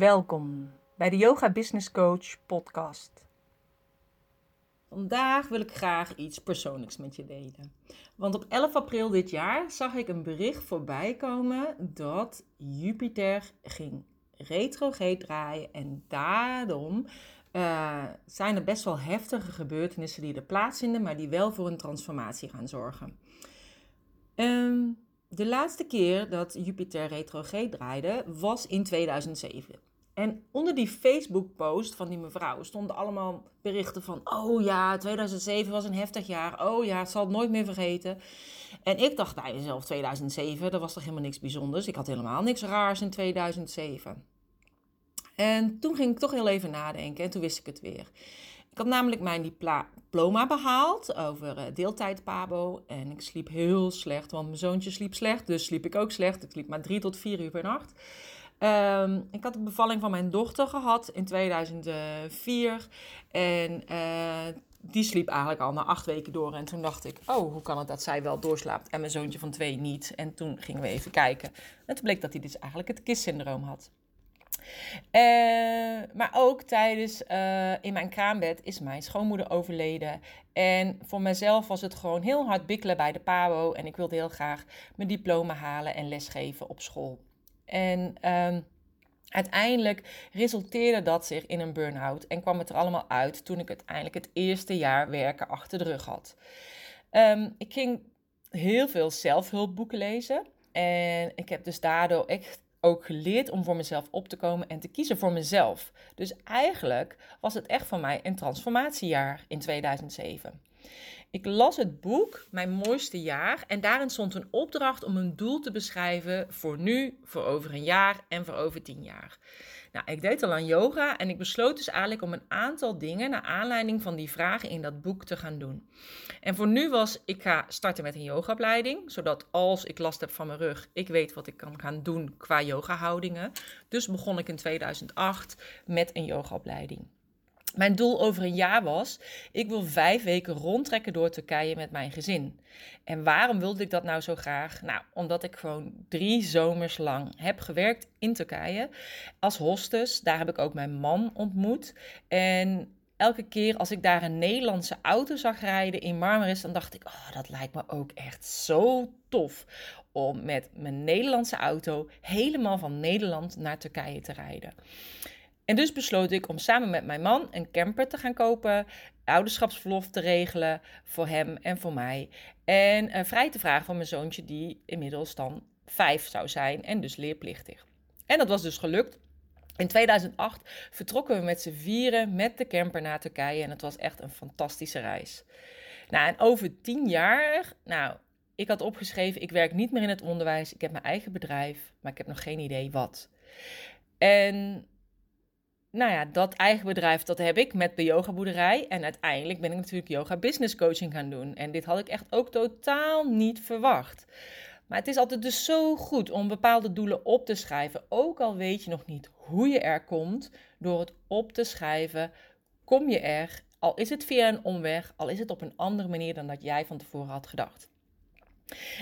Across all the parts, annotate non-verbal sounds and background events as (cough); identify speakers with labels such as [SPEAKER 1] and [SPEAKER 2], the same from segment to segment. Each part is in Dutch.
[SPEAKER 1] Welkom bij de Yoga Business Coach podcast.
[SPEAKER 2] Vandaag wil ik graag iets persoonlijks met je delen. Want op 11 april dit jaar zag ik een bericht voorbij komen dat Jupiter ging retrograde draaien. En daarom uh, zijn er best wel heftige gebeurtenissen die er plaatsvinden, maar die wel voor een transformatie gaan zorgen. Um, de laatste keer dat Jupiter retrograde draaide was in 2007. En onder die Facebook-post van die mevrouw stonden allemaal berichten van: Oh ja, 2007 was een heftig jaar. Oh ja, het zal het nooit meer vergeten. En ik dacht bij mezelf: 2007, dat was toch helemaal niks bijzonders. Ik had helemaal niks raars in 2007. En toen ging ik toch heel even nadenken en toen wist ik het weer. Ik had namelijk mijn diploma behaald over uh, deeltijd Pabo. En ik sliep heel slecht, want mijn zoontje sliep slecht. Dus sliep ik ook slecht. Ik sliep maar drie tot vier uur per nacht. Um, ik had de bevalling van mijn dochter gehad in 2004. En uh, die sliep eigenlijk al na acht weken door. En toen dacht ik, oh, hoe kan het dat zij wel doorslaapt en mijn zoontje van twee niet? En toen gingen we even kijken. En toen bleek dat hij dus eigenlijk het KISS-syndroom had. Uh, maar ook tijdens uh, in mijn kraambed is mijn schoonmoeder overleden. En voor mezelf was het gewoon heel hard bikkelen bij de PABO. En ik wilde heel graag mijn diploma halen en lesgeven op school. En um, uiteindelijk resulteerde dat zich in een burn-out. En kwam het er allemaal uit toen ik uiteindelijk het eerste jaar werken achter de rug had. Um, ik ging heel veel zelfhulpboeken lezen. En ik heb dus daardoor echt ook geleerd om voor mezelf op te komen en te kiezen voor mezelf. Dus eigenlijk was het echt voor mij een transformatiejaar in 2007. Ik las het boek Mijn mooiste jaar en daarin stond een opdracht om een doel te beschrijven voor nu, voor over een jaar en voor over tien jaar. Nou, ik deed al aan yoga en ik besloot dus eigenlijk om een aantal dingen naar aanleiding van die vragen in dat boek te gaan doen. En voor nu was, ik ga starten met een yogaopleiding, zodat als ik last heb van mijn rug, ik weet wat ik kan gaan doen qua yogahoudingen. Dus begon ik in 2008 met een yogaopleiding. Mijn doel over een jaar was: ik wil vijf weken rondtrekken door Turkije met mijn gezin. En waarom wilde ik dat nou zo graag? Nou, omdat ik gewoon drie zomers lang heb gewerkt in Turkije als hostess. Daar heb ik ook mijn man ontmoet. En elke keer als ik daar een Nederlandse auto zag rijden in Marmaris, dan dacht ik: oh, dat lijkt me ook echt zo tof om met mijn Nederlandse auto helemaal van Nederland naar Turkije te rijden. En dus besloot ik om samen met mijn man een camper te gaan kopen, ouderschapsverlof te regelen voor hem en voor mij. En uh, vrij te vragen van mijn zoontje, die inmiddels dan vijf zou zijn en dus leerplichtig. En dat was dus gelukt. In 2008 vertrokken we met z'n vieren met de camper naar Turkije en het was echt een fantastische reis. Nou, en over tien jaar, nou, ik had opgeschreven, ik werk niet meer in het onderwijs, ik heb mijn eigen bedrijf, maar ik heb nog geen idee wat. En nou ja, dat eigen bedrijf, dat heb ik met de yogaboerderij. En uiteindelijk ben ik natuurlijk yoga business coaching gaan doen. En dit had ik echt ook totaal niet verwacht. Maar het is altijd dus zo goed om bepaalde doelen op te schrijven. Ook al weet je nog niet hoe je er komt. Door het op te schrijven, kom je er. Al is het via een omweg, al is het op een andere manier dan dat jij van tevoren had gedacht.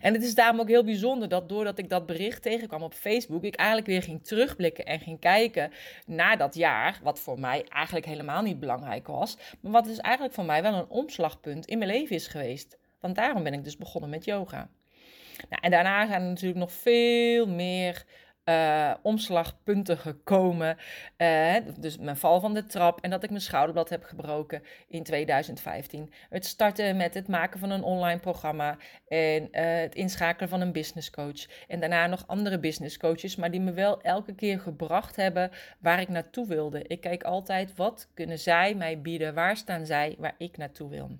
[SPEAKER 2] En het is daarom ook heel bijzonder dat doordat ik dat bericht tegenkwam op Facebook, ik eigenlijk weer ging terugblikken en ging kijken naar dat jaar, wat voor mij eigenlijk helemaal niet belangrijk was, maar wat dus eigenlijk voor mij wel een omslagpunt in mijn leven is geweest. Want daarom ben ik dus begonnen met yoga. Nou, en daarna zijn er natuurlijk nog veel meer uh, omslagpunten gekomen. Uh, dus mijn val van de trap en dat ik mijn schouderblad heb gebroken in 2015. Het starten met het maken van een online programma en uh, het inschakelen van een business coach. En daarna nog andere business coaches, maar die me wel elke keer gebracht hebben waar ik naartoe wilde. Ik kijk altijd wat kunnen zij mij bieden, waar staan zij waar ik naartoe wil.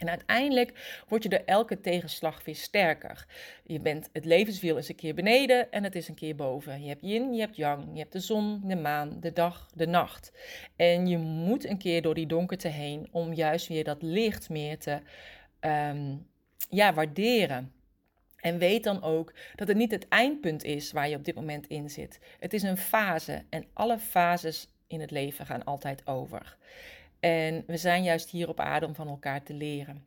[SPEAKER 2] En uiteindelijk word je door elke tegenslag weer sterker. Je bent, het levenswiel is een keer beneden en het is een keer boven. Je hebt yin, je hebt yang, je hebt de zon, de maan, de dag, de nacht. En je moet een keer door die donkerte heen om juist weer dat licht meer te um, ja, waarderen. En weet dan ook dat het niet het eindpunt is waar je op dit moment in zit. Het is een fase en alle fases in het leven gaan altijd over. En we zijn juist hier op aarde om van elkaar te leren.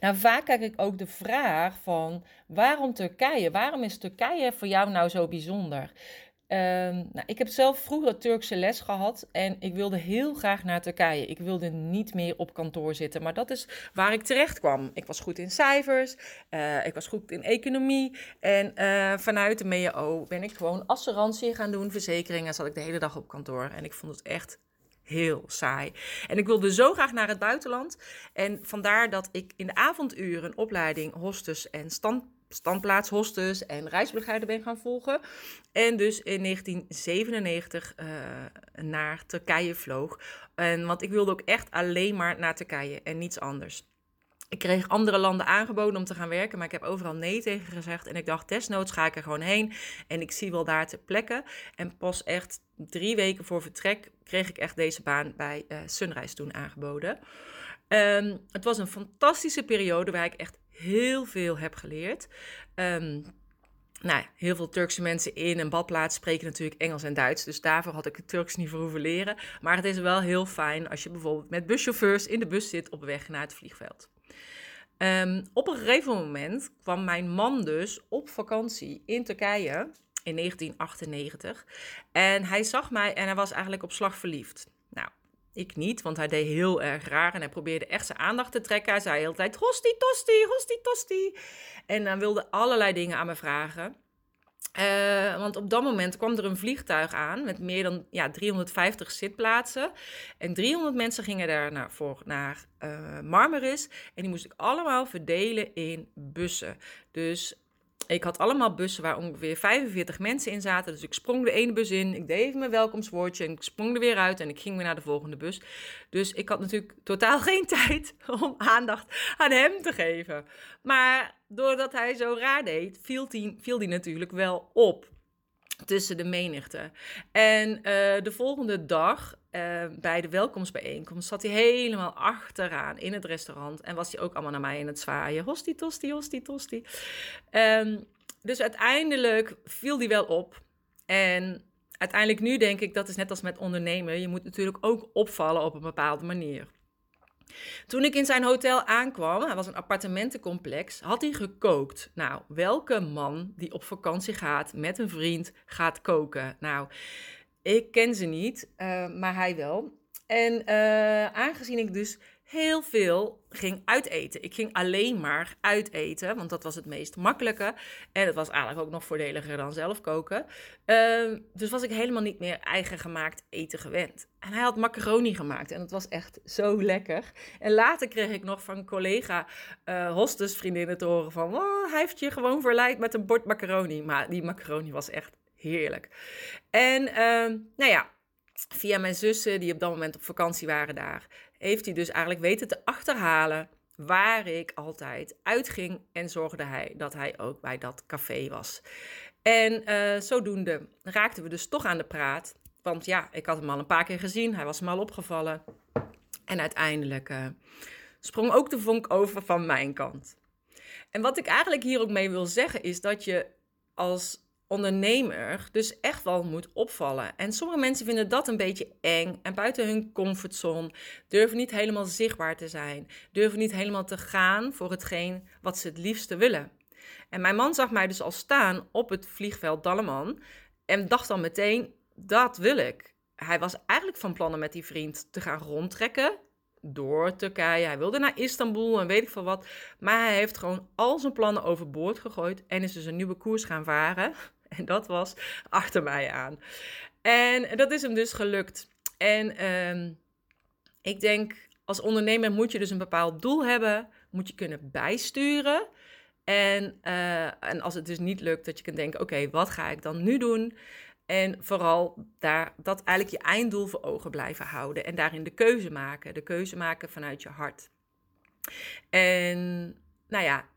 [SPEAKER 2] Nou, vaak krijg ik ook de vraag van waarom Turkije? Waarom is Turkije voor jou nou zo bijzonder? Ehm, nou, ik heb zelf vroeger Turkse les gehad en ik wilde heel graag naar Turkije. Ik wilde niet meer op kantoor zitten, maar dat is waar ik terecht kwam. Ik was goed in cijfers, uh, ik was goed in economie en uh, vanuit de MEO ben ik gewoon assurantie gaan doen, verzekeringen. Zat ik de hele dag op kantoor en ik vond het echt heel saai. En ik wilde zo graag naar het buitenland. En vandaar dat ik in de avonduren een opleiding hostess en stand, standplaats hostess en reisbegeleider ben gaan volgen. En dus in 1997 uh, eh, naar Turkije vloog. En, want ik wilde ook echt alleen maar naar Turkije en niets anders. Ik kreeg andere landen aangeboden om te gaan werken, maar ik heb overal nee tegen gezegd. En ik dacht, desnoods ga ik er gewoon heen en ik zie wel daar ter plekke. En pas echt drie weken voor vertrek kreeg ik echt deze baan bij uh, Sunrise toen aangeboden. Um, het was een fantastische periode waar ik echt heel veel heb geleerd. Um, nou, heel veel Turkse mensen in een badplaats spreken natuurlijk Engels en Duits. Dus daarvoor had ik het Turks niet voor hoeven leren. Maar het is wel heel fijn als je bijvoorbeeld met buschauffeurs in de bus zit op weg naar het vliegveld. Um, op een gegeven moment kwam mijn man dus op vakantie in Turkije in 1998. En hij zag mij en hij was eigenlijk op slag verliefd. Nou, ik niet, want hij deed heel erg raar en hij probeerde echt zijn aandacht te trekken. Hij zei de hele tijd, hosti tosti, hosti tosti. En dan wilde allerlei dingen aan me vragen. Uh, want op dat moment kwam er een vliegtuig aan met meer dan ja, 350 zitplaatsen. En 300 mensen gingen daar naar, voor, naar uh, Marmaris. En die moest ik allemaal verdelen in bussen. Dus ik had allemaal bussen waar ongeveer 45 mensen in zaten. Dus ik sprong de ene bus in, ik deed even mijn welkomstwoordje en ik sprong er weer uit en ik ging weer naar de volgende bus. Dus ik had natuurlijk totaal (laughs) geen tijd om aandacht aan hem te geven. Maar doordat hij zo raar deed, viel hij, viel die natuurlijk wel op tussen de menigte. En uh, de volgende dag uh, bij de welkomstbijeenkomst zat hij helemaal achteraan in het restaurant en was hij ook allemaal naar mij in het zwaaien. Hosti, tosti, hosti, tosti. Um, dus uiteindelijk viel hij wel op. En uiteindelijk nu denk ik, dat is net als met ondernemen, je moet natuurlijk ook opvallen op een bepaalde manier. Toen ik in zijn hotel aankwam, hij was een appartementencomplex, had hij gekookt. Nou, welke man die op vakantie gaat met een vriend gaat koken? Nou, ik ken ze niet, uh, maar hij wel. En uh, aangezien ik dus heel veel ging uiteten. Ik ging alleen maar uiteten, want dat was het meest makkelijke. En het was eigenlijk ook nog voordeliger dan zelf koken. Uh, dus was ik helemaal niet meer eigen gemaakt eten gewend. En hij had macaroni gemaakt en dat was echt zo lekker. En later kreeg ik nog van collega uh, hostessvriendinnen te horen van... Oh, hij heeft je gewoon verleid met een bord macaroni. Maar die macaroni was echt heerlijk. En uh, nou ja, via mijn zussen die op dat moment op vakantie waren daar heeft hij dus eigenlijk weten te achterhalen waar ik altijd uitging en zorgde hij dat hij ook bij dat café was. En uh, zodoende raakten we dus toch aan de praat. Want ja, ik had hem al een paar keer gezien, hij was me al opgevallen. En uiteindelijk uh, sprong ook de vonk over van mijn kant. En wat ik eigenlijk hier ook mee wil zeggen is dat je als ondernemer dus echt wel moet opvallen. En sommige mensen vinden dat een beetje eng en buiten hun comfortzone, durven niet helemaal zichtbaar te zijn, durven niet helemaal te gaan voor hetgeen wat ze het liefste willen. En mijn man zag mij dus al staan op het vliegveld Dalleman en dacht dan meteen, dat wil ik. Hij was eigenlijk van plannen met die vriend te gaan rondtrekken door Turkije. Hij wilde naar Istanbul en weet ik veel wat. Maar hij heeft gewoon al zijn plannen overboord gegooid en is dus een nieuwe koers gaan varen. (laughs) En dat was achter mij aan. En dat is hem dus gelukt. En um, ik denk, als ondernemer moet je dus een bepaald doel hebben, moet je kunnen bijsturen. En, uh, en als het dus niet lukt, dat je kunt denken: oké, wat ga ik dan nu doen? En vooral daar, dat eigenlijk je einddoel voor ogen blijven houden. En daarin de keuze maken. De keuze maken vanuit je hart. En nou ja,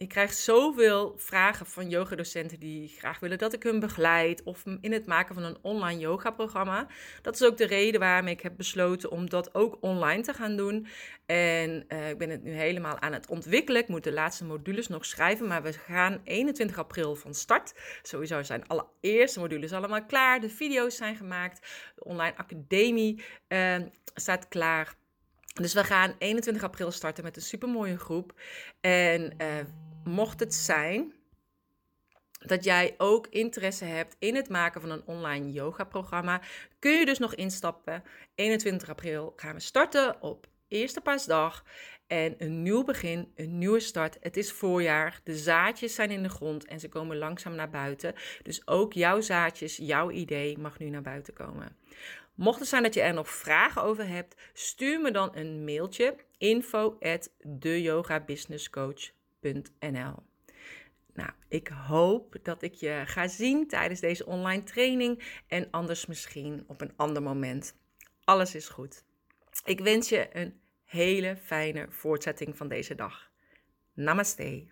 [SPEAKER 2] ik krijg zoveel vragen van yogadocenten die graag willen dat ik hun begeleid of in het maken van een online yoga-programma. Dat is ook de reden waarom ik heb besloten om dat ook online te gaan doen. En uh, ik ben het nu helemaal aan het ontwikkelen. Ik moet de laatste modules nog schrijven, maar we gaan 21 april van start. Sowieso zijn alle eerste modules allemaal klaar. De video's zijn gemaakt. De online academie uh, staat klaar. Dus we gaan 21 april starten met een supermooie groep. En uh, mocht het zijn dat jij ook interesse hebt in het maken van een online yoga programma, kun je dus nog instappen. 21 april gaan we starten op eerste paasdag. En een nieuw begin, een nieuwe start. Het is voorjaar, de zaadjes zijn in de grond en ze komen langzaam naar buiten. Dus ook jouw zaadjes, jouw idee mag nu naar buiten komen. Mocht het zijn dat je er nog vragen over hebt, stuur me dan een mailtje info at Nou, ik hoop dat ik je ga zien tijdens deze online training en anders misschien op een ander moment. Alles is goed. Ik wens je een hele fijne voortzetting van deze dag. Namaste.